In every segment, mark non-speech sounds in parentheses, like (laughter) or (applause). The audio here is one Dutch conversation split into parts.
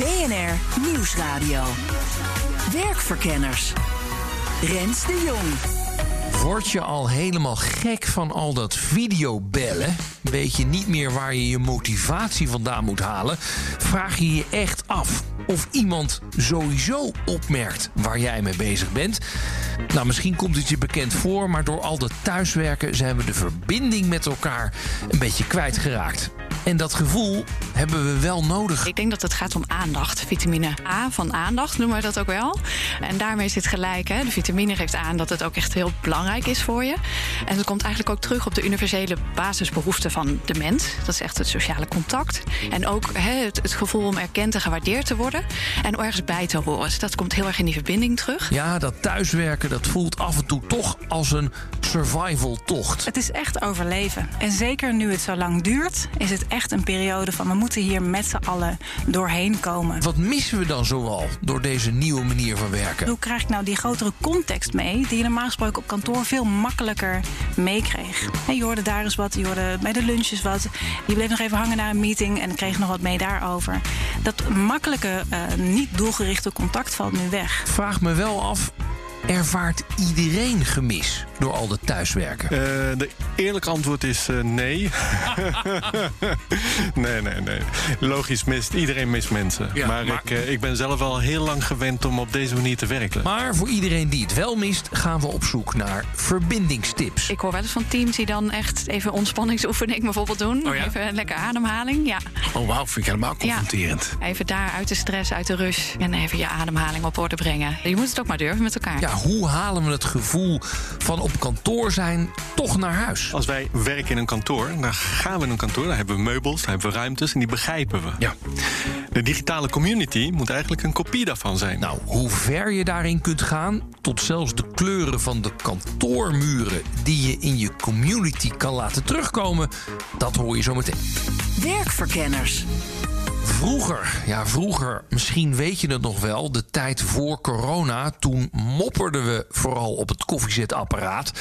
BNR Nieuwsradio. Werkverkenners. Rens de Jong. Word je al helemaal gek van al dat videobellen? Weet je niet meer waar je je motivatie vandaan moet halen? Vraag je je echt af of iemand sowieso opmerkt waar jij mee bezig bent? Nou, misschien komt het je bekend voor, maar door al dat thuiswerken zijn we de verbinding met elkaar een beetje kwijtgeraakt. En dat gevoel hebben we wel nodig. Ik denk dat het gaat om aandacht. Vitamine A van aandacht noemen we dat ook wel. En daarmee zit gelijk. Hè? De vitamine geeft aan dat het ook echt heel belangrijk is voor je. En het komt eigenlijk ook terug op de universele basisbehoeften van de mens. Dat is echt het sociale contact. En ook hè, het, het, gevoel om erkend en gewaardeerd te worden. En ergens bij te horen. Dus dat komt heel erg in die verbinding terug. Ja, dat thuiswerken dat voelt af en toe toch als een survival-tocht. Het is echt overleven. En zeker nu het zo lang duurt, is het echt een periode van we moeten hier met z'n allen doorheen komen. Wat missen we dan zoal door deze nieuwe manier van werken? Hoe krijg ik nou die grotere context mee, die je normaal gesproken op kantoor veel makkelijker meekreeg? Je hoorde daar eens wat, je hoorde bij de lunches wat. Je bleef nog even hangen naar een meeting en kreeg nog wat mee daarover. Dat makkelijke, uh, niet doelgerichte contact valt nu weg. Vraag me wel af Ervaart iedereen gemis door al dat thuiswerken? Uh, de eerlijke antwoord is uh, nee. (laughs) nee, nee, nee. Logisch mist iedereen mist mensen. Ja, maar, maar ik, uh, ik ben zelf al heel lang gewend om op deze manier te werken. Maar voor iedereen die het wel mist, gaan we op zoek naar verbindingstips. Ik hoor wel eens van teams die dan echt even ontspanningsoefening bijvoorbeeld doen. Oh ja? Even een lekker ademhaling. Ja. Oh wauw, vind ik helemaal confronterend. Ja. Even daar uit de stress, uit de rush en even je ademhaling op orde brengen. Je moet het ook maar durven met elkaar. Ja, hoe halen we het gevoel van op kantoor zijn toch naar huis? Als wij werken in een kantoor, dan gaan we in een kantoor, dan hebben we meubels, dan hebben we ruimtes en die begrijpen we. Ja. De digitale community moet eigenlijk een kopie daarvan zijn. Nou, hoe ver je daarin kunt gaan, tot zelfs de kleuren van de kantoormuren die je in je community kan laten terugkomen, dat hoor je zo meteen. Werkverkenners. Vroeger, ja vroeger, misschien weet je het nog wel, de tijd voor corona, toen mopperden we vooral op het koffiezetapparaat.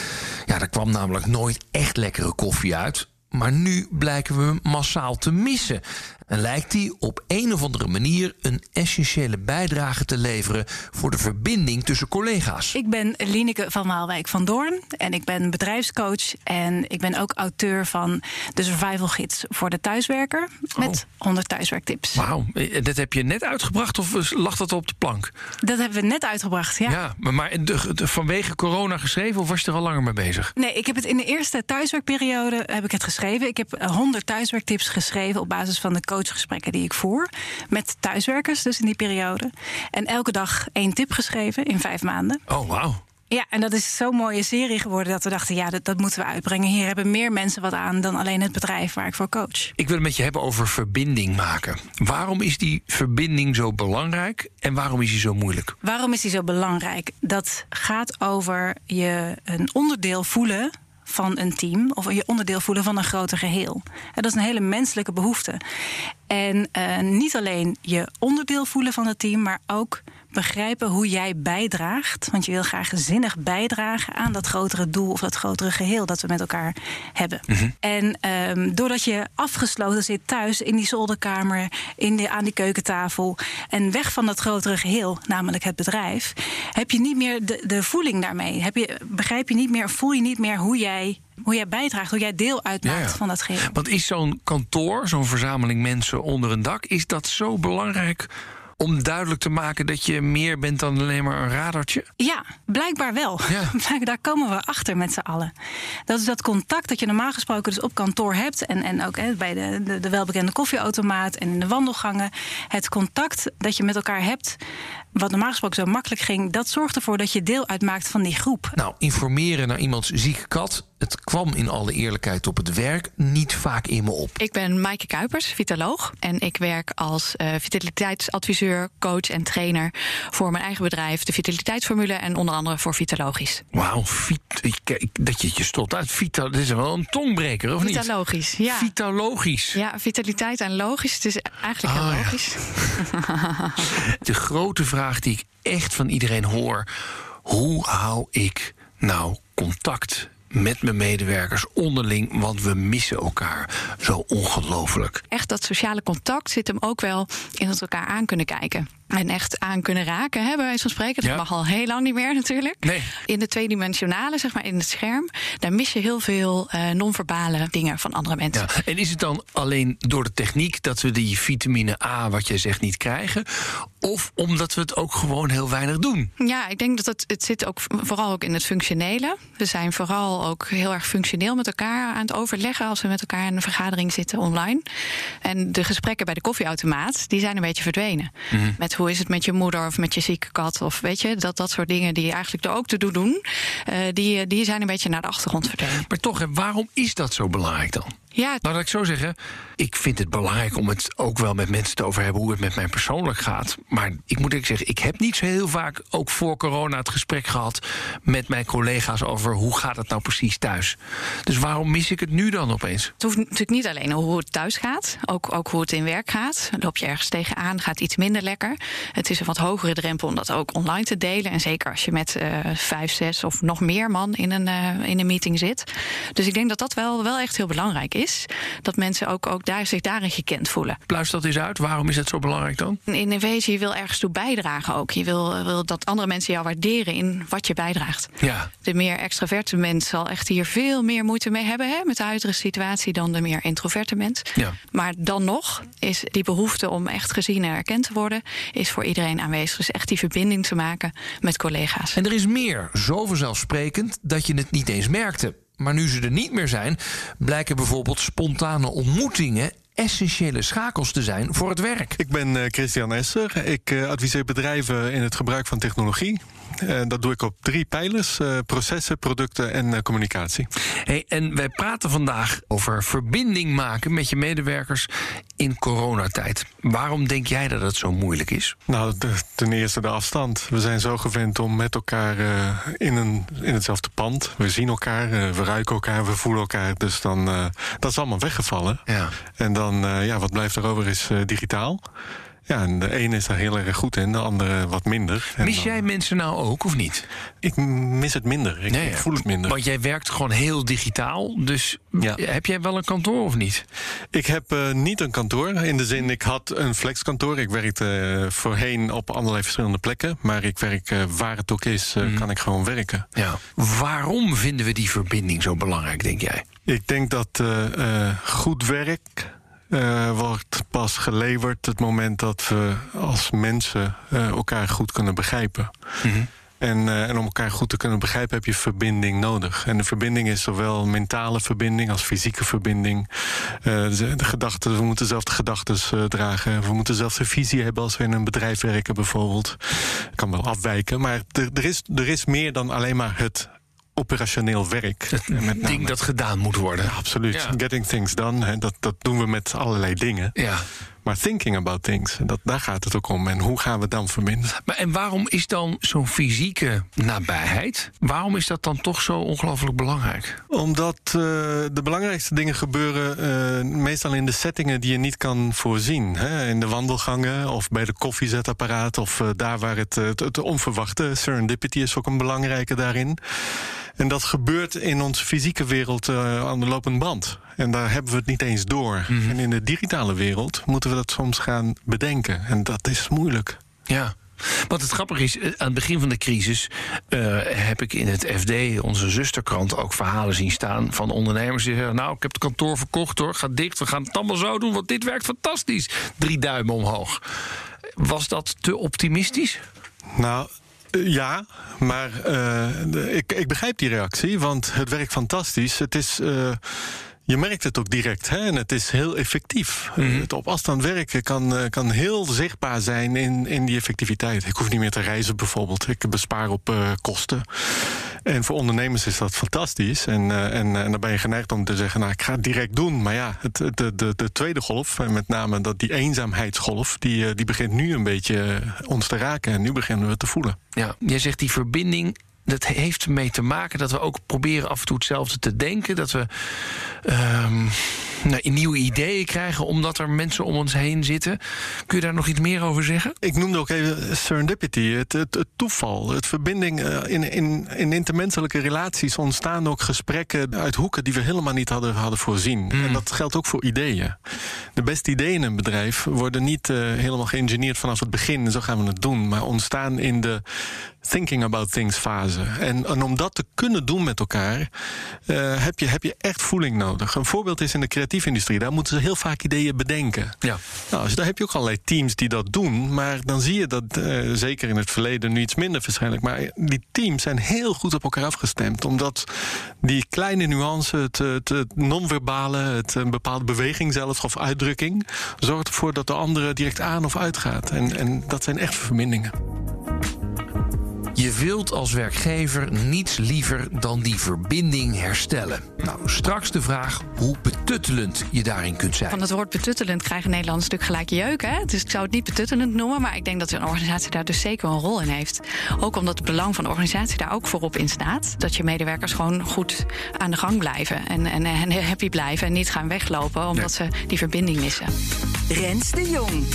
Ja, er kwam namelijk nooit echt lekkere koffie uit. Maar nu blijken we massaal te missen. En lijkt hij op een of andere manier een essentiële bijdrage te leveren voor de verbinding tussen collega's. Ik ben Lineke van Waalwijk van Doorn en ik ben bedrijfscoach en ik ben ook auteur van de Survival Gids voor de thuiswerker met oh. 100 thuiswerktips. Wauw, dat heb je net uitgebracht of lag dat op de plank? Dat hebben we net uitgebracht, ja. Ja, maar, maar de, de, vanwege corona geschreven of was je er al langer mee bezig? Nee, ik heb het in de eerste thuiswerkperiode heb ik het geschreven. Ik heb 100 thuiswerktips geschreven op basis van de coachgesprekken die ik voer met thuiswerkers, dus in die periode. En elke dag één tip geschreven in vijf maanden. Oh, wauw. Ja, en dat is zo'n mooie serie geworden dat we dachten, ja, dat, dat moeten we uitbrengen. Hier hebben meer mensen wat aan dan alleen het bedrijf waar ik voor coach. Ik wil het met je hebben over verbinding maken. Waarom is die verbinding zo belangrijk en waarom is die zo moeilijk? Waarom is die zo belangrijk? Dat gaat over je een onderdeel voelen van een team of je onderdeel voelen van een groter geheel. Dat is een hele menselijke behoefte. En uh, niet alleen je onderdeel voelen van het team, maar ook begrijpen hoe jij bijdraagt. Want je wil graag zinnig bijdragen aan dat grotere doel of dat grotere geheel dat we met elkaar hebben. Mm -hmm. En um, doordat je afgesloten zit thuis in die zolderkamer, in de, aan die keukentafel en weg van dat grotere geheel, namelijk het bedrijf, heb je niet meer de, de voeling daarmee. Heb je, begrijp je niet meer, voel je niet meer hoe jij hoe jij bijdraagt, hoe jij deel uitmaakt ja, ja. van dat geheel. Want is zo'n kantoor, zo'n verzameling mensen onder een dak, is dat zo belangrijk om duidelijk te maken dat je meer bent dan alleen maar een radartje? Ja, blijkbaar wel. Ja. (laughs) Daar komen we achter met z'n allen. Dat is dat contact dat je normaal gesproken dus op kantoor hebt. En, en ook hè, bij de, de, de welbekende koffieautomaat en in de wandelgangen. Het contact dat je met elkaar hebt, wat normaal gesproken zo makkelijk ging, dat zorgt ervoor dat je deel uitmaakt van die groep. Nou, informeren naar iemands zieke kat. Het kwam in alle eerlijkheid op het werk niet vaak in me op. Ik ben Maaike Kuipers, vitaloog. En ik werk als uh, vitaliteitsadviseur, coach en trainer voor mijn eigen bedrijf, de Vitaliteitsformule en onder andere voor Vitalogisch. Wauw, dat je je stopt uit. Vita, dat is wel een tongbreker, of Vitalogisch, niet? ja. Vitalogisch. Ja, vitaliteit en logisch. Het is eigenlijk heel Ah, ja. logisch. (laughs) De grote vraag die ik echt van iedereen hoor: hoe hou ik nou contact met mijn medewerkers onderling, want we missen elkaar zo ongelooflijk. Echt dat sociale contact zit hem ook wel in het elkaar aan kunnen kijken. En echt aan kunnen raken, hè, bij wijze van spreken. Dat Ja. mag al heel lang niet meer natuurlijk. Nee. In de tweedimensionale, zeg maar, in het scherm... daar mis je heel veel eh, non-verbale dingen van andere mensen. Ja, en is het dan alleen door de techniek dat we die vitamine A, wat jij zegt, niet krijgen? Of omdat we het ook gewoon heel weinig doen? Ja, ik denk dat het, het zit ook vooral ook in het functionele. We zijn vooral ook heel erg functioneel met elkaar aan het overleggen als we met elkaar in een vergadering zitten online. En de gesprekken bij de koffieautomaat, die zijn een beetje verdwenen. Met hoe is het met je moeder of met je zieke kat of weet je, dat, dat soort dingen die eigenlijk er ook te doen doen, eh, die, die zijn een beetje naar de achtergrond verdwenen. Maar toch, hè, waarom is dat zo belangrijk dan? Ja, Nou, laat ik zo zeggen. Ik vind het belangrijk om het ook wel met mensen te over hebben hoe het met mij persoonlijk gaat. Maar ik moet eerlijk zeggen, ik heb niet zo heel vaak, ook voor corona, het gesprek gehad met mijn collega's over hoe gaat het nou precies thuis. Dus waarom mis ik het nu dan opeens? Het hoeft natuurlijk niet alleen hoe het thuis gaat, ook, ook hoe het in werk gaat. Loop je ergens tegenaan, gaat iets minder lekker. Het is een wat hogere drempel om dat ook online te delen. En zeker als je met eh, vijf, zes of nog meer man in een, eh, in een meeting zit. Dus ik denk dat dat wel, wel echt heel belangrijk is. Dat mensen ook, ook daar, zich daarin gekend voelen. Pluis dat eens uit, waarom is het zo belangrijk dan? In een wezen, je wil ergens toe bijdragen ook. Je wil, wil dat andere mensen jou waarderen in wat je bijdraagt. Ja. De meer extraverte mens zal echt hier veel meer moeite mee hebben hè, met de huidige situatie dan de meer introverte mens. Ja. Maar dan nog is die behoefte om echt gezien en erkend te worden, is voor iedereen aanwezig. Dus echt die verbinding te maken met collega's. En er is meer, zo vanzelfsprekend dat je het niet eens merkte. Maar nu ze er niet meer zijn, blijken bijvoorbeeld spontane ontmoetingen essentiële schakels te zijn voor het werk. Ik ben eh, Christian Esser. Ik eh, adviseer bedrijven in het gebruik van technologie. Eh, dat doe ik op drie pijlers: eh, processen, producten en eh, communicatie. Hey, en wij praten vandaag over verbinding maken met je medewerkers in coronatijd. Waarom denk jij dat het zo moeilijk is? Nou, de- ten eerste de afstand. We zijn zo gewend om met elkaar in, een, in hetzelfde pand. We zien elkaar, we ruiken elkaar, we voelen elkaar. Dus dan, dat is allemaal weggevallen. Ja. En dan, ja, wat blijft er over is digitaal. Ja, en de ene is daar heel erg goed in, de andere wat minder. En Mis dan- jij mensen nou ook of niet? Ik mis het minder. Ik, Nee, ik ja. voel het minder. Want jij werkt gewoon heel digitaal. Dus Ja. heb jij wel een kantoor of niet? Ik heb eh, niet een kantoor. In de zin, ik had een flexkantoor. Ik werkte eh, voorheen op allerlei verschillende plekken. Maar ik werk eh, waar het ook is, Mhm. kan ik gewoon werken. Ja. Waarom vinden we die verbinding zo belangrijk, denk jij? Ik denk dat goed werk eh, wordt pas geleverd het moment dat we als mensen eh, elkaar goed kunnen begrijpen. En, eh, en om elkaar goed te kunnen begrijpen heb je verbinding nodig. En de verbinding is zowel mentale verbinding als fysieke verbinding. De, de gedachten, we moeten zelf de gedachten dragen. We moeten zelf de visie hebben als we in een bedrijf werken bijvoorbeeld. kan wel afwijken, maar er, is, er is meer dan alleen maar het operationeel werk. Het ding dat gedaan moet worden. ja, absoluut. Ja. Getting things done, hè, dat, dat doen we met allerlei dingen. Ja. Maar thinking about things, dat, daar gaat het ook om. En hoe gaan we dan verbinden? Maar en waarom is dan zo'n fysieke nabijheid... waarom is dat dan toch zo ongelooflijk belangrijk? Omdat eh, de belangrijkste dingen gebeuren eh, meestal in de settingen die je niet kan voorzien. Hè? In de wandelgangen of bij de koffiezetapparaat of eh, daar waar het, het, het onverwachte, serendipity is ook een belangrijke daarin. En dat gebeurt in onze fysieke wereld eh, aan de lopende band. En daar hebben we het niet eens door. En in de digitale wereld moeten we dat soms gaan bedenken. En dat is moeilijk. Ja. Wat het grappige is, eh, aan het begin van de crisis eh, heb ik in het FD, onze zusterkrant, ook verhalen zien staan van ondernemers die zeggen: Nou, ik heb het kantoor verkocht hoor, gaat dicht, we gaan het allemaal zo doen, want dit werkt fantastisch. Drie duimen omhoog. Was dat te optimistisch? Nou, ja, maar de, ik, ik begrijp die reactie, want het werkt fantastisch. Het is. Uh, je merkt het ook direct hè? en het is heel effectief. Mm -hmm. Het op afstand werken kan, kan heel zichtbaar zijn in, in die effectiviteit. Ik hoef niet meer te reizen bijvoorbeeld. Ik bespaar op uh, kosten. En voor ondernemers is dat fantastisch. En, uh, en, en dan ben je geneigd om te zeggen, nou, ik ga het direct doen. Maar ja, het, de, de, de tweede golf, en met name dat die eenzaamheidsgolf... Die, die begint nu een beetje ons te raken. En nu beginnen we het te voelen. Ja, jij zegt die verbinding dat heeft ermee te maken dat we ook proberen af en toe hetzelfde te denken. Dat we um, nou, nieuwe ideeën krijgen omdat er mensen om ons heen zitten. Kun je daar nog iets meer over zeggen? Ik noemde ook even serendipity, het, het, het toeval, het verbinding. In, in, in intermenselijke relaties ontstaan ook gesprekken uit hoeken die we helemaal niet hadden, hadden voorzien. Mm. En dat geldt ook voor ideeën. De beste ideeën in een bedrijf worden niet uh, helemaal geïngineerd vanaf het begin. Zo gaan we het doen, maar ontstaan in de thinking about things fase. En, en om dat te kunnen doen met elkaar, uh, heb, je, heb je echt voeling nodig. Een voorbeeld is in de creatieve industrie. Daar moeten ze heel vaak ideeën bedenken. Ja. Nou, dus daar heb je ook allerlei teams die dat doen. Maar dan zie je dat, uh, zeker in het verleden, nu iets minder waarschijnlijk. Maar die teams zijn heel goed op elkaar afgestemd. Omdat die kleine nuance, het, het, het non-verbale, het, een bepaalde beweging zelfs of uitdrukking, zorgt ervoor dat de andere direct aan of uitgaat. En, en dat zijn echt verbindingen. Je wilt als werkgever niets liever dan die verbinding herstellen. Nou, straks de vraag hoe betuttelend je daarin kunt zijn. Van het woord betuttelend krijgen Nederlanders natuurlijk gelijk jeuk. Hè? Dus ik zou het niet betuttelend noemen, maar ik denk dat een organisatie daar dus zeker een rol in heeft. Ook omdat het belang van de organisatie daar ook voorop in staat. Dat je medewerkers gewoon goed aan de gang blijven en, en, en happy blijven en niet gaan weglopen omdat nee. ze die verbinding missen. Rens de Jong.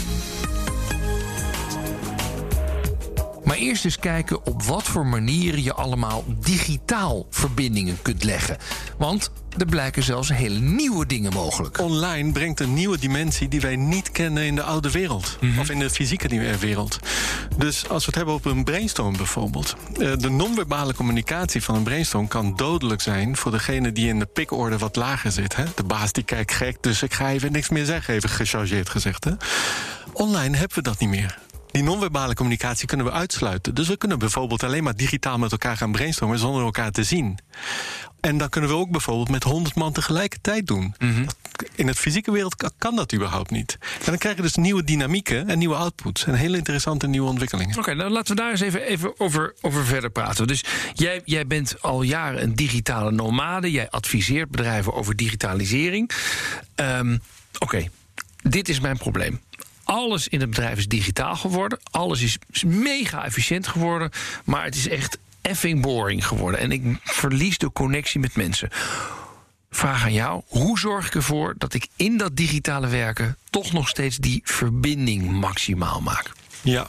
Maar eerst eens kijken op wat voor manieren je allemaal digitaal verbindingen kunt leggen. Want er blijken zelfs hele nieuwe dingen mogelijk. Online brengt een nieuwe dimensie die wij niet kennen in de oude wereld. Mm -hmm. Of in de fysieke wereld. Dus als we het hebben op een brainstorm bijvoorbeeld. De non-verbale communicatie van een brainstorm kan dodelijk zijn voor degene die in de pikorde wat lager zit. Hè? De baas die kijkt gek, dus ik ga even niks meer zeggen, even gechargeerd gezegd. Hè? Online hebben we dat niet meer. Die non-verbale communicatie kunnen we uitsluiten. Dus we kunnen bijvoorbeeld alleen maar digitaal met elkaar gaan brainstormen zonder elkaar te zien. En dan kunnen we ook bijvoorbeeld met 100 man tegelijkertijd doen. Mm -hmm. In het fysieke wereld kan dat überhaupt niet. En dan krijg je dus nieuwe dynamieken en nieuwe outputs. En hele interessante nieuwe ontwikkelingen. Oké, okay, nou laten we daar eens even, even over, over verder praten. Dus jij, jij bent al jaren een digitale nomade. Jij adviseert bedrijven over digitalisering. Um, Oké, okay. dit is mijn probleem. Alles in het bedrijf is digitaal geworden. Alles is mega efficiënt geworden. Maar het is echt effing boring geworden. En ik verlies de connectie met mensen. Vraag aan jou: hoe zorg ik ervoor dat ik in dat digitale werken toch nog steeds die verbinding maximaal maak? Ja.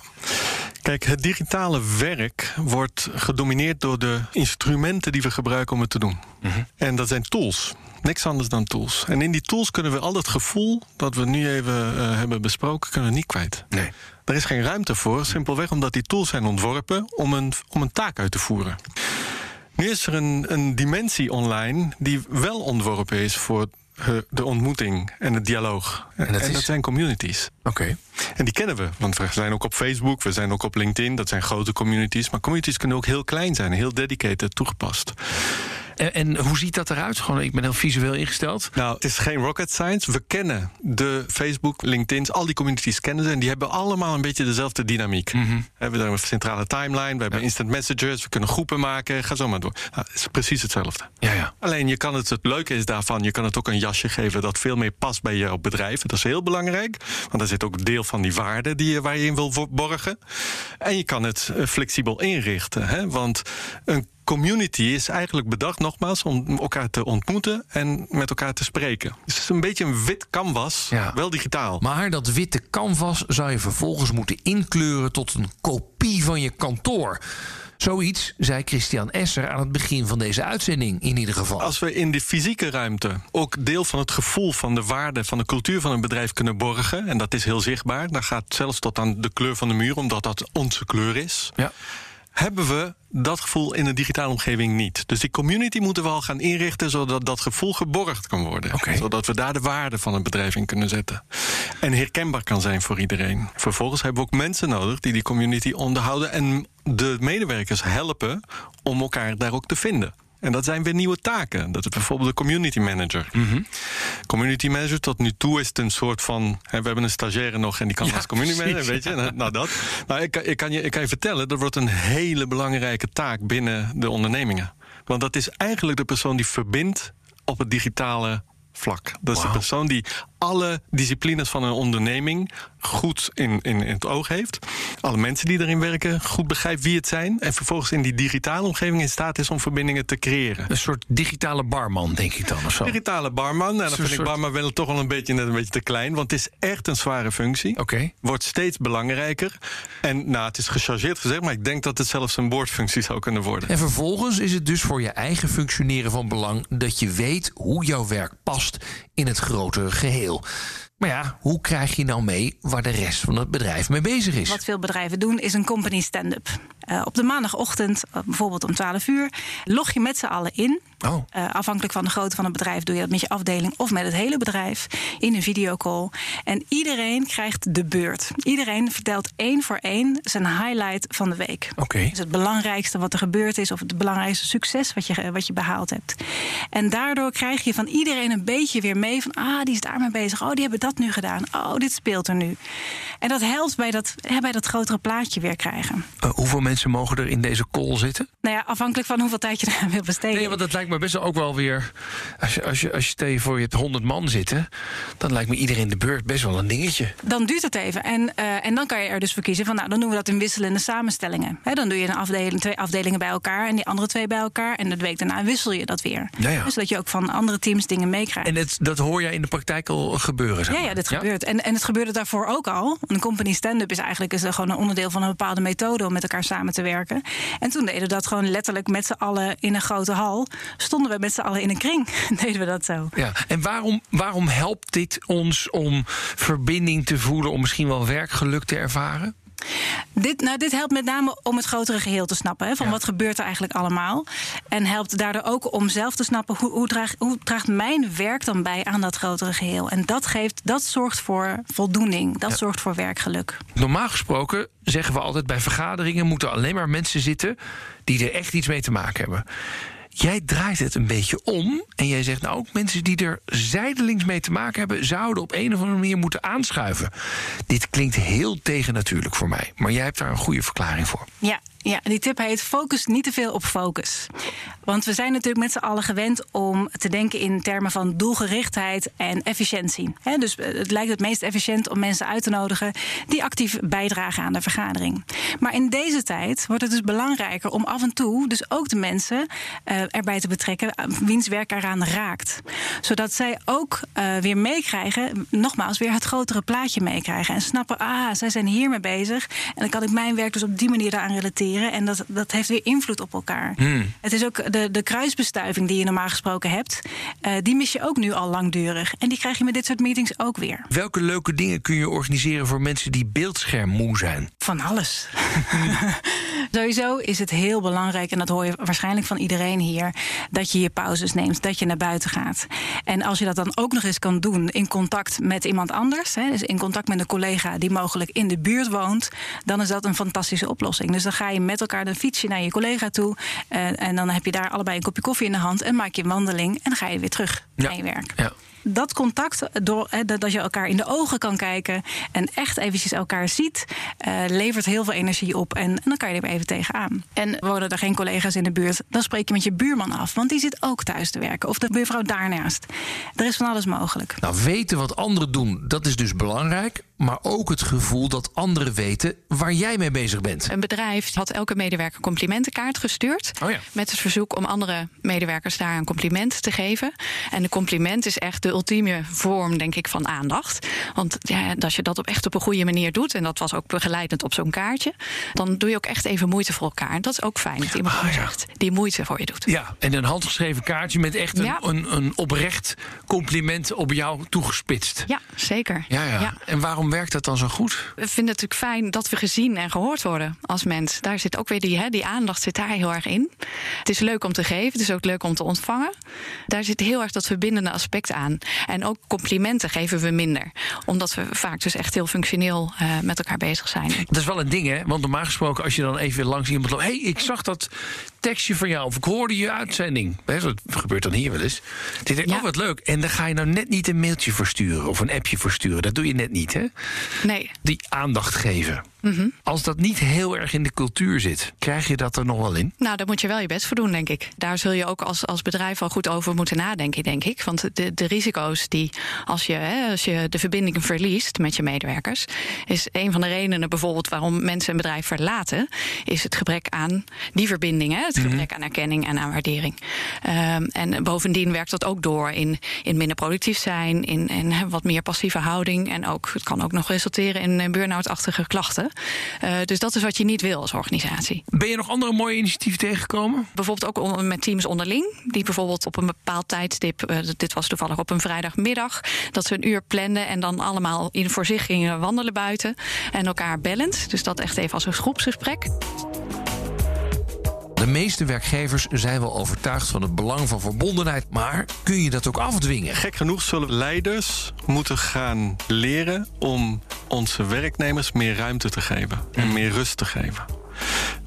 Kijk, het digitale werk wordt gedomineerd door de instrumenten die we gebruiken om het te doen. Mm -hmm. En dat zijn tools. Niks anders dan tools. En in die tools kunnen we al het gevoel dat we nu even uh, hebben besproken, kunnen we niet kwijt. Nee. Er is geen ruimte voor, simpelweg omdat die tools zijn ontworpen om een, om een taak uit te voeren. Nu is er een, een dimensie online die wel ontworpen is voor de ontmoeting en het dialoog. En dat, en dat zijn communities. Oké. Okay. En die kennen we, want we zijn ook op Facebook, we zijn ook op LinkedIn. Dat zijn grote communities. Maar communities kunnen ook heel klein zijn, heel dedicated toegepast. En, en, hoe ziet dat eruit? Gewoon, ik ben heel visueel ingesteld. Nou, het is geen rocket science. We kennen de Facebook, LinkedIn's, al die communities kennen ze. En die hebben allemaal een beetje dezelfde dynamiek. Mm -hmm. We hebben een centrale timeline, we hebben ja. instant messages, we kunnen groepen maken. Ga zo maar door. Nou, het is precies hetzelfde. Ja, ja. Alleen je kan het, het leuke is daarvan, je kan het ook een jasje geven dat veel meer past bij jouw bedrijf. Dat is heel belangrijk. Want daar zit ook een deel van die waarde die je, waar je in wil borgen. En je kan het flexibel inrichten. Hè? Want een community is eigenlijk bedacht, nogmaals, om elkaar te ontmoeten en met elkaar te spreken. Dus het is een beetje een wit canvas, ja. wel digitaal. Maar dat witte canvas zou je vervolgens moeten inkleuren tot een kopie van je kantoor. Zoiets zei Christian Esser aan het begin van deze uitzending in ieder geval. Als we in de fysieke ruimte ook deel van het gevoel van de waarde van de cultuur van een bedrijf kunnen borgen, en dat is heel zichtbaar, dan gaat zelfs tot aan de kleur van de muur, omdat dat onze kleur is. Ja hebben we dat gevoel in een digitale omgeving niet. Dus die community moeten we al gaan inrichten zodat dat gevoel geborgd kan worden. Zodat we daar de waarde van het bedrijf in kunnen zetten. En herkenbaar kan zijn voor iedereen. Vervolgens hebben we ook mensen nodig die die community onderhouden en de medewerkers helpen om elkaar daar ook te vinden. En dat zijn weer nieuwe taken. Dat is bijvoorbeeld de community manager. Community manager, tot nu toe is het een soort van. Hè, we hebben een stagiaire nog en die kan Ja, als community precies, manager, weet je. Nou, Nou, dat. Nou, ik, ik, kan je, ik kan je vertellen, dat wordt een hele belangrijke taak binnen de ondernemingen. Want dat is eigenlijk de persoon die verbindt op het digitale vlak. Dat is de persoon die alle disciplines van een onderneming goed in, in, in het oog heeft. Alle mensen die erin werken goed begrijpt wie het zijn. En vervolgens in die digitale omgeving in staat is om verbindingen te creëren. Een soort digitale barman, denk ik dan, of zo. Digitale barman. En dan Zo'n vind ik barman wel toch wel een beetje, net een beetje te klein. Want het is echt een zware functie. Oké. Wordt steeds belangrijker. En nou, het is gechargeerd gezegd, maar ik denk dat het zelfs een woordfunctie zou kunnen worden. En vervolgens is het dus voor je eigen functioneren van belang dat je weet hoe jouw werk past in het grotere geheel. Maar ja, hoe krijg je nou mee waar de rest van het bedrijf mee bezig is? Wat veel bedrijven doen, is een company stand-up. Eh, op de maandagochtend, eh, bijvoorbeeld om 12 uur, log je met z'n allen in. Oh. Eh, afhankelijk van de grootte van het bedrijf doe je dat met je afdeling of met het hele bedrijf in een videocall. En iedereen krijgt de beurt. Iedereen vertelt één voor één zijn highlight van de week. Oké. Dus het belangrijkste wat er gebeurd is, of het belangrijkste succes wat je, wat je behaald hebt. En daardoor krijg je van iedereen een beetje weer mee van, ah, die is daarmee bezig. Oh, die hebben dat nu gedaan. Oh, dit speelt er nu. En dat helpt bij dat, hè, bij dat grotere plaatje weer krijgen. Eh, hoeveel mensen mogen er in deze call zitten? Nou ja, afhankelijk van hoeveel tijd je eraan wil besteden. Nee, want dat lijkt me best wel ook wel weer. Als je, als je, als je stel je voor je hebt 100 man zitten, dan lijkt me iedereen de beurt best wel een dingetje. Dan duurt het even. En, eh, en dan kan je er dus voor kiezen van, nou, dan doen we dat in wisselende samenstellingen. Hè, dan doe je een afdeling, twee afdelingen bij elkaar en die andere twee bij elkaar. En de week daarna wissel je dat weer. Ja, ja. Dus dat je ook van andere teams dingen meekrijgt. En het, dat hoor jij in de praktijk al gebeuren. Zeg Ja, ja, dit gebeurt. En, en het gebeurde daarvoor ook al. Een company stand-up is eigenlijk is gewoon een onderdeel van een bepaalde methode om met elkaar samen te werken. En toen deden we dat gewoon letterlijk met z'n allen in een grote hal. Stonden we met z'n allen in een kring. (laughs) deden we dat zo. Ja, en waarom, waarom helpt dit ons om verbinding te voelen, om misschien wel werkgeluk te ervaren? Dit, nou, dit helpt met name om het grotere geheel te snappen. Hè, van Ja. wat gebeurt er eigenlijk allemaal. En helpt daardoor ook om zelf te snappen hoe, hoe, draagt, hoe draagt mijn werk dan bij aan dat grotere geheel. En dat, geeft, dat zorgt voor voldoening. Dat zorgt voor werkgeluk. Normaal gesproken zeggen we altijd bij vergaderingen moeten alleen maar mensen zitten die er echt iets mee te maken hebben. Jij draait het een beetje om en jij zegt nou ook mensen die er zijdelings mee te maken hebben, zouden op een of andere manier moeten aanschuiven. Dit klinkt heel tegennatuurlijk voor mij, maar jij hebt daar een goede verklaring voor. Ja, ja, die tip heet focus niet te veel op focus. Want we zijn natuurlijk met z'n allen gewend om te denken in termen van doelgerichtheid en efficiëntie. Dus eh, het lijkt het meest efficiënt om mensen uit te nodigen die actief bijdragen aan de vergadering. Maar in deze tijd wordt het dus belangrijker om af en toe dus ook de mensen eh, erbij te betrekken eh, wiens werk eraan raakt. Zodat zij ook weer meekrijgen, nogmaals, weer het grotere plaatje meekrijgen. En snappen, ah, zij zijn hiermee bezig. En dan kan ik mijn werk dus op die manier daaraan relateren. En dat, dat heeft weer invloed op elkaar. Het is ook de, de kruisbestuiving die je normaal gesproken hebt. eh, die mis je ook nu al langdurig. En die krijg je met dit soort meetings ook weer. Welke leuke dingen kun je organiseren voor mensen die beeldschermmoe zijn? Van alles. (laughs) Sowieso is het heel belangrijk, en dat hoor je waarschijnlijk van iedereen hier, dat je je pauzes neemt, dat je naar buiten gaat. En als je dat dan ook nog eens kan doen in contact met iemand anders, hè, dus in contact met een collega die mogelijk in de buurt woont, dan is dat een fantastische oplossing. Dus dan ga je met elkaar dan fiets je naar je collega toe eh, en dan heb je daar allebei een kopje koffie in de hand en maak je een wandeling en dan ga je weer terug Ja. naar je werk Ja. Dat contact, door, hè, dat je elkaar in de ogen kan kijken en echt eventjes elkaar ziet, eh, levert heel veel energie op. En, en dan kan je er even tegenaan. En wonen er geen collega's in de buurt, dan spreek je met je buurman af, want die zit ook thuis te werken. Of de buurvrouw daarnaast. Er is van alles mogelijk. Nou, weten wat anderen doen, dat is dus belangrijk. Maar ook het gevoel dat anderen weten waar jij mee bezig bent. Een bedrijf had elke medewerker een complimentenkaart gestuurd. Oh ja. Met het verzoek om andere medewerkers daar een compliment te geven. En de compliment is echt de ultieme vorm, denk ik, van aandacht. Want ja, als je dat op echt op een goede manier doet, en dat was ook begeleidend op zo'n kaartje, dan doe je ook echt even moeite voor elkaar. En dat is ook fijn dat iemand Ah, ja. zegt die moeite voor je doet. Ja, en een handgeschreven kaartje met echt een, Ja. een, een oprecht compliment op jou toegespitst. Ja, zeker. Ja, ja, En waarom werkt dat dan zo goed? We vinden het natuurlijk fijn dat we gezien en gehoord worden als mens. Daar zit ook weer die, hè, die aandacht zit daar heel erg in. Het is leuk om te geven, het is ook leuk om te ontvangen. Daar zit heel erg dat verbindende aspect aan. En ook complimenten geven we minder. Omdat we vaak dus echt heel functioneel eh, met elkaar bezig zijn. Dat is wel een ding, hè? Want normaal gesproken, als je dan even langs iemand loopt... hé, hey, ik zag dat tekstje van jou, of ik hoorde je uitzending. Dat gebeurt dan hier wel eens. Dan denk ik, Ja. oh, wat leuk. En dan ga je nou net niet een mailtje versturen... of een appje versturen. Dat doe je net niet, hè? Nee, Die aandacht geven. Als dat niet heel erg in de cultuur zit... krijg je dat er nog wel in? Nou, daar moet je wel je best voor doen, denk ik. Daar zul je ook als, als bedrijf wel goed over moeten nadenken, denk ik. Want de, de risico's die, als je, hè, als je de verbinding verliest met je medewerkers, is een van de redenen bijvoorbeeld waarom mensen een bedrijf verlaten, is het gebrek aan die verbinding, hè, het gebrek aan erkenning en aan waardering. Ehm, en bovendien werkt dat ook door in, in minder productief zijn, in, in wat meer passieve houding. En ook, het kan ook nog resulteren in eh, burn-out-achtige klachten. Eh, dus dat is wat je niet wil als organisatie. Ben je nog andere mooie initiatieven tegengekomen? Bijvoorbeeld ook met teams onderling. Die bijvoorbeeld op een bepaald tijdstip, eh, dit was toevallig op een vrijdagmiddag, dat ze een uur planden en dan allemaal in voor zich gingen wandelen buiten. En elkaar bellend. Dus dat echt even als een groepsgesprek. De meeste werkgevers zijn wel overtuigd van het belang van verbondenheid... maar kun je dat ook afdwingen? Gek genoeg zullen leiders moeten gaan leren om onze werknemers meer ruimte te geven en meer rust te geven.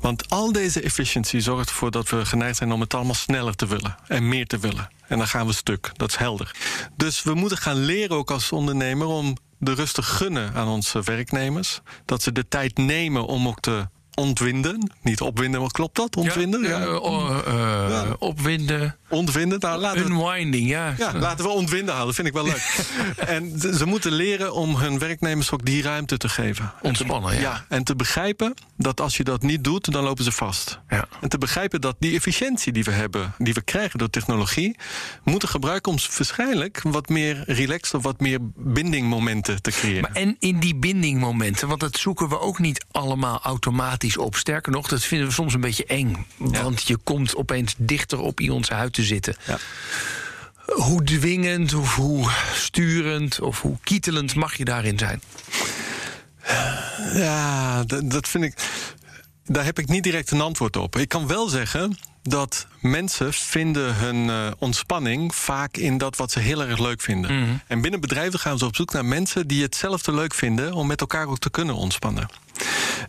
Want al deze efficiëntie zorgt ervoor dat we geneigd zijn om het allemaal sneller te willen en meer te willen. En dan gaan we stuk, dat is helder. Dus we moeten gaan leren ook als ondernemer om de rust te gunnen aan onze werknemers. Dat ze de tijd nemen om ook te ontwinden. Niet opwinden, maar klopt dat? Ontwinden? Ja, eh, oh, eh, Ja. Opwinden. Ontwinden? Nou, laten we Unwinding, ja. ja, laten we ontwinden houden. vind ik wel leuk. (laughs) en ze moeten leren om hun werknemers ook die ruimte te geven. Ontspannen, ja. Ja, en te begrijpen dat als je dat niet doet, dan lopen ze vast. Ja. En te begrijpen dat die efficiëntie die we hebben, die we krijgen door technologie, moeten gebruiken om waarschijnlijk wat meer relaxed of wat meer bindingmomenten te creëren. Maar en in die bindingmomenten, want dat zoeken we ook niet allemaal automatisch op. Sterker nog, dat vinden we soms een beetje eng. Want je komt opeens dichter op iemands huid te zitten. Ja. Hoe dwingend of hoe sturend of hoe kietelend mag je daarin zijn? Ja, dat, vind ik. Daar heb ik niet direct een antwoord op. Ik kan wel zeggen dat mensen vinden hun eh, ontspanning vaak in dat wat ze heel erg leuk vinden. En binnen bedrijven gaan ze op zoek naar mensen die hetzelfde leuk vinden om met elkaar ook te kunnen ontspannen.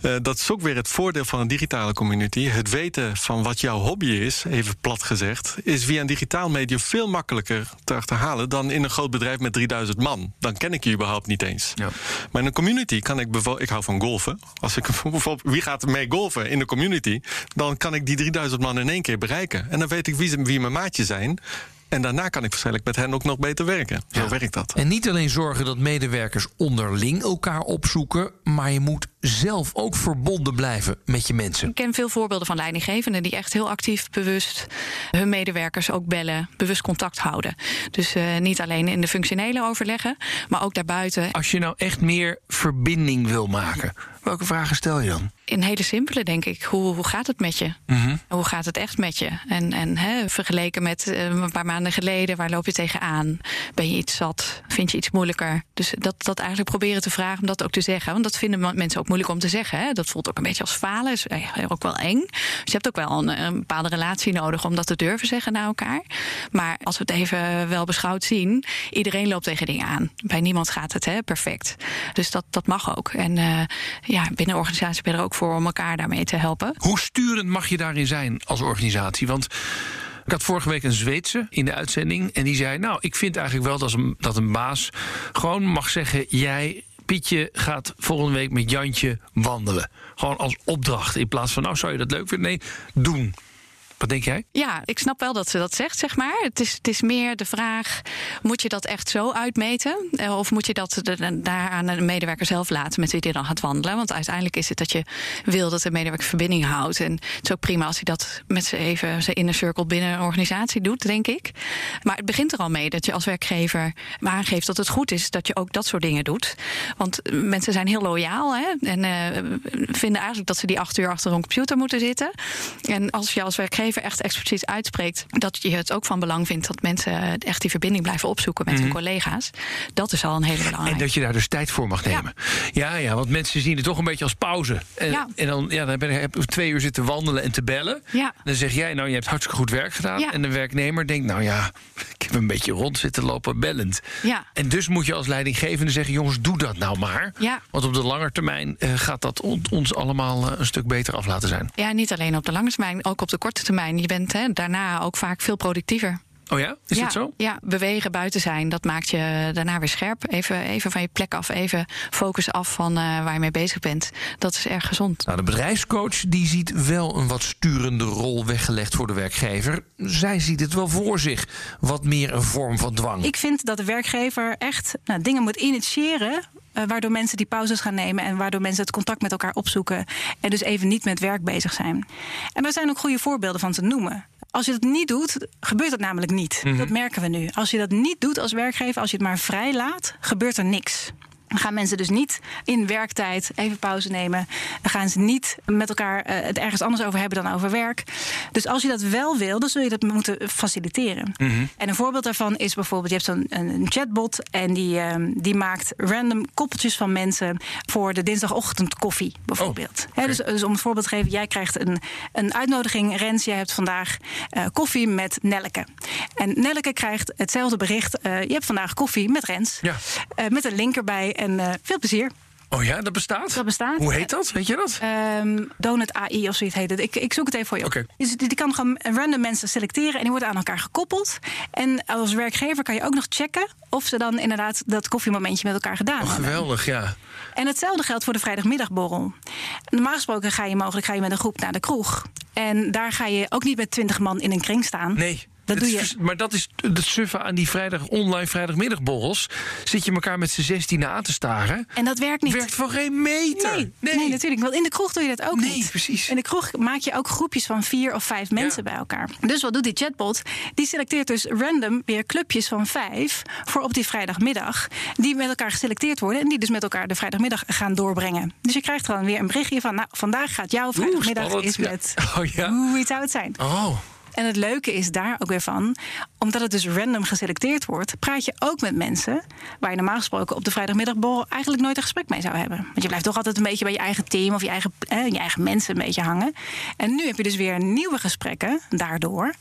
Eh, dat is ook weer het voordeel van een digitale community. Het weten van wat jouw hobby is, even plat gezegd, is via een digitaal medium veel makkelijker te achterhalen dan in een groot bedrijf met 3000 man. Dan ken ik je überhaupt niet eens. Ja. Maar in een community kan ik bijvoorbeeld, ik hou van golfen. Als ik (laughs) bijvoorbeeld, wie gaat mee golfen in de community, dan kan ik die 3000 man in één keer bereiken. En dan weet ik wie, wie mijn maatjes zijn. En daarna kan ik waarschijnlijk met hen ook nog beter werken. Zo Ja. werkt dat. En niet alleen zorgen dat medewerkers onderling elkaar opzoeken, maar je moet zelf ook verbonden blijven met je mensen. Ik ken veel voorbeelden van leidinggevenden die echt heel actief bewust hun medewerkers ook bellen, bewust contact houden. Dus eh, niet alleen in de functionele overleggen, maar ook daarbuiten. Als je nou echt meer verbinding wil maken, welke vragen stel je dan? In hele simpele, denk ik. Hoe, hoe gaat het met je? Hoe gaat het echt met je? En, en hè, vergeleken met eh, een paar maanden geleden, waar loop je tegenaan? Ben je iets zat? Vind je iets moeilijker? Dus dat, dat eigenlijk proberen te vragen om dat ook te zeggen. Want dat vinden mensen ook moeilijk om te zeggen. Hè? Dat voelt ook een beetje als falen. Is eh, ook wel eng. Dus je hebt ook wel een, een bepaalde relatie nodig om dat te durven zeggen naar elkaar. Maar als we het even wel beschouwd zien, iedereen loopt tegen dingen aan. Bij niemand gaat het hè, perfect. Dus dat, dat mag ook. En eh, ja, binnen een organisatie ben je er ook voor om elkaar daarmee te helpen. Hoe sturend mag je daarin zijn als organisatie? Want ik had vorige week een Zweedse in de uitzending. En die zei: Nou, ik vind eigenlijk wel dat een, dat een baas gewoon mag zeggen: Jij. Pietje gaat volgende week met Jantje wandelen. Gewoon als opdracht. In plaats van, nou zou je dat leuk vinden? Nee, doen. Wat denk jij? Ja, ik snap wel dat ze dat zegt, zeg maar. Het is, het is meer de vraag: moet je dat echt zo uitmeten? Eh, Of moet je dat daar aan de medewerker zelf laten met wie die dan gaat wandelen? Want uiteindelijk is het dat je wil dat de medewerker verbinding houdt. En het is ook prima als hij dat met z'n even zijn inner circle binnen een organisatie doet, denk ik. Maar het begint er al mee dat je als werkgever aangeeft dat het goed is dat je ook dat soort dingen doet. Want mensen zijn heel loyaal hè? en eh, vinden eigenlijk dat ze die acht uur achter een computer moeten zitten. En als je als werkgever echt expliciet uitspreekt dat je het ook van belang vindt dat mensen echt die verbinding blijven opzoeken met hun collega's, dat is al een hele En belangrijke. dat je daar dus tijd voor mag nemen. Ja, ja, want mensen zien het toch een beetje als pauze. En, Ja. en dan, ja, dan ben ik, twee uur zitten wandelen en te bellen. Ja. Dan zeg jij, nou, je hebt hartstikke goed werk gedaan. En de werknemer denkt, nou ja, heb een beetje rond zitten lopen bellend. Ja. En dus moet je als leidinggevende zeggen, jongens, doe dat nou maar. Ja. Want op de lange termijn eh, gaat dat on- ons allemaal eh, een stuk beter af laten zijn. Ja, niet alleen op de lange termijn, ook op de korte termijn. Je bent hè, daarna ook vaak veel productiever. Oh ja, is ja, dat zo? Ja, bewegen, buiten zijn, dat maakt je daarna weer scherp. Even, even van je plek af, even focus af van eh, waar je mee bezig bent. Dat is erg gezond. Nou, de bedrijfscoach die ziet wel een wat sturende rol weggelegd voor de werkgever. Zij ziet het wel voor zich. Wat meer een vorm van dwang. Ik vind dat de werkgever echt nou, dingen moet initiëren. eh, waardoor mensen die pauzes gaan nemen en waardoor mensen het contact met elkaar opzoeken. En dus even niet met werk bezig zijn. En daar zijn ook goede voorbeelden van te noemen. Als je dat niet doet, gebeurt dat namelijk niet. Dat merken we nu. Als je dat niet doet als werkgever, als je het maar vrij laat, gebeurt er niks. Gaan mensen dus niet in werktijd even pauze nemen. Dan gaan ze niet met elkaar eh, het ergens anders over hebben dan over werk. Dus als je dat wel wil, dan zul je dat moeten faciliteren. En een voorbeeld daarvan is bijvoorbeeld: je hebt zo'n chatbot en die, ehm, die maakt random koppeltjes van mensen voor de dinsdagochtend koffie, bijvoorbeeld. Hè, dus, dus om een voorbeeld te geven: jij krijgt een, een uitnodiging, Rens. Jij hebt vandaag eh, koffie met Nelleke. En Nelleke krijgt hetzelfde bericht: eh, je hebt vandaag koffie met Rens. Ja. Met een link erbij en eh, veel plezier. Oh ja, dat bestaat? Dat bestaat. Hoe heet dat? Weet je dat? Ehm, Donut AI of zoiets heet het. Ik, ik zoek het even voor je. Oké. Dus die, die kan gewoon random mensen selecteren en die worden aan elkaar gekoppeld. En als werkgever kan je ook nog checken of ze dan inderdaad dat koffiemomentje met elkaar gedaan Oh, hebben. geweldig, ja. En hetzelfde geldt voor de vrijdagmiddagborrel. Normaal gesproken ga je mogelijk ga je met een groep naar de kroeg. En daar ga je ook niet met twintig man in een kring staan. Nee. Dat doe je. Maar dat is het suffe aan die vrijdag, online vrijdagmiddagborrels. Zit je elkaar met z'n zestien aan te staren. En dat werkt niet. Werkt van geen meter. Nee, nee. natuurlijk. Want in de kroeg doe je dat ook Nee, niet. precies. In de kroeg maak je ook groepjes van vier of vijf mensen bij elkaar. Dus wat doet die chatbot? Die selecteert dus random weer clubjes van vijf voor op die vrijdagmiddag. Die met elkaar geselecteerd worden en die dus met elkaar de vrijdagmiddag gaan doorbrengen. Dus je krijgt gewoon weer een berichtje van, nou, vandaag gaat jouw vrijdagmiddag is Ja. met Oh ja. hoe iets zou het zijn. Oh. En het leuke is daar ook weer van, omdat het dus random geselecteerd wordt, praat je ook met mensen waar je normaal gesproken op de vrijdagmiddagborrel eigenlijk nooit een gesprek mee zou hebben. Want je blijft toch altijd een beetje bij je eigen team of je eigen, eh, je eigen mensen een beetje hangen. En nu heb je dus weer nieuwe gesprekken daardoor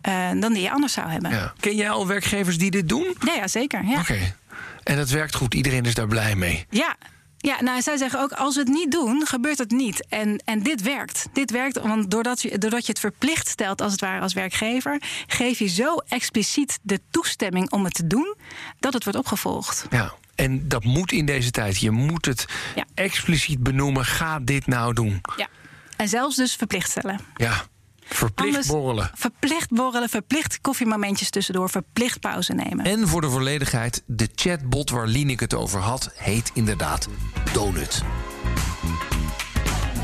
eh, dan die je anders zou hebben. Ja. Ken jij al werkgevers die dit doen? Ja, ja zeker. Ja. Oké. En dat werkt goed. Iedereen is daar blij mee. Ja. Ja, nou, zij zeggen ook, als we het niet doen, gebeurt het niet. En, en dit werkt. Dit werkt, want doordat je, doordat je het verplicht stelt, als het ware, als werkgever... geef je zo expliciet de toestemming om het te doen, dat het wordt opgevolgd. Ja. En dat moet in deze tijd. Je moet het Ja. expliciet benoemen. Ga dit nou doen. Ja. En zelfs dus verplicht stellen. Ja. Verplicht Anders- borrelen. Verplicht borrelen, verplicht koffiemomentjes tussendoor, verplicht pauze nemen. En voor de volledigheid, de chatbot waar Lineke het over had, heet inderdaad Donut.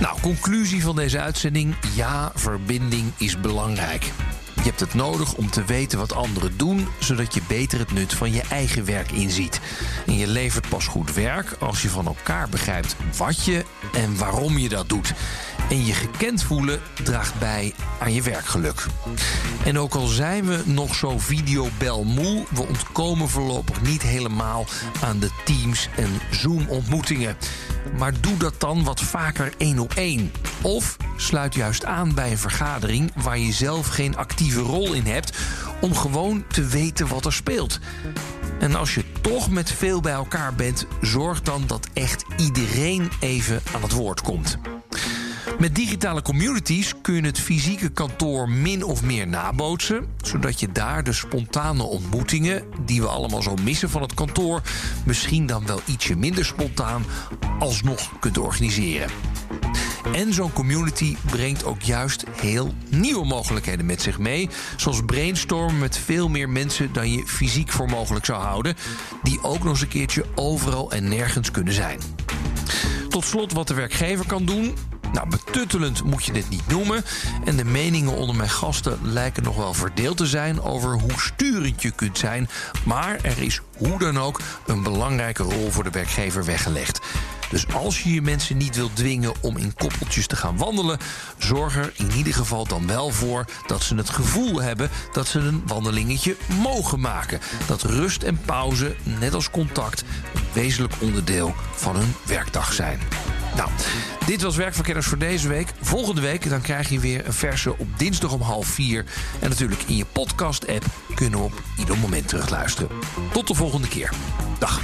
Nou, conclusie van deze uitzending. Ja, verbinding is belangrijk. Je hebt het nodig om te weten wat anderen doen, zodat je beter het nut van je eigen werk inziet. En je levert pas goed werk als je van elkaar begrijpt wat je en waarom je dat doet. En je gekend voelen draagt bij aan je werkgeluk. En ook al zijn we nog zo videobelmoe, we ontkomen voorlopig niet helemaal aan de Teams en Zoom-ontmoetingen. Maar doe dat dan wat vaker één op één. Of sluit juist aan bij een vergadering waar je zelf geen rol in hebt, om gewoon te weten wat er speelt. En als je toch met veel bij elkaar bent, zorg dan dat echt iedereen even aan het woord komt. Met digitale communities kun je het fysieke kantoor min of meer nabootsen, zodat je daar de spontane ontmoetingen, die we allemaal zo missen van het kantoor, misschien dan wel ietsje minder spontaan, alsnog kunt organiseren. En zo'n community brengt ook juist heel nieuwe mogelijkheden met zich mee. Zoals brainstormen met veel meer mensen dan je fysiek voor mogelijk zou houden. Die ook nog eens een keertje overal en nergens kunnen zijn. Tot slot wat de werkgever kan doen. Nou, betuttelend moet je dit niet noemen. En de meningen onder mijn gasten lijken nog wel verdeeld te zijn over hoe sturend je kunt zijn. Maar er is hoe dan ook een belangrijke rol voor de werkgever weggelegd. Dus als je je mensen niet wilt dwingen om in koppeltjes te gaan wandelen, zorg er in ieder geval dan wel voor dat ze het gevoel hebben dat ze een wandelingetje mogen maken. Dat rust en pauze, net als contact, een wezenlijk onderdeel van hun werkdag zijn. Nou, dit was Werkverkenners voor deze week. Volgende week dan krijg je weer een verse op dinsdag om half vier. En natuurlijk in je podcast-app kunnen we op ieder moment terugluisteren. Tot de volgende keer. Dag.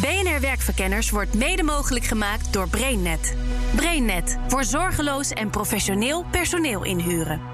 BNR Werkverkenners wordt mede mogelijk gemaakt door BrainNet. BrainNet voor zorgeloos en professioneel personeel inhuren.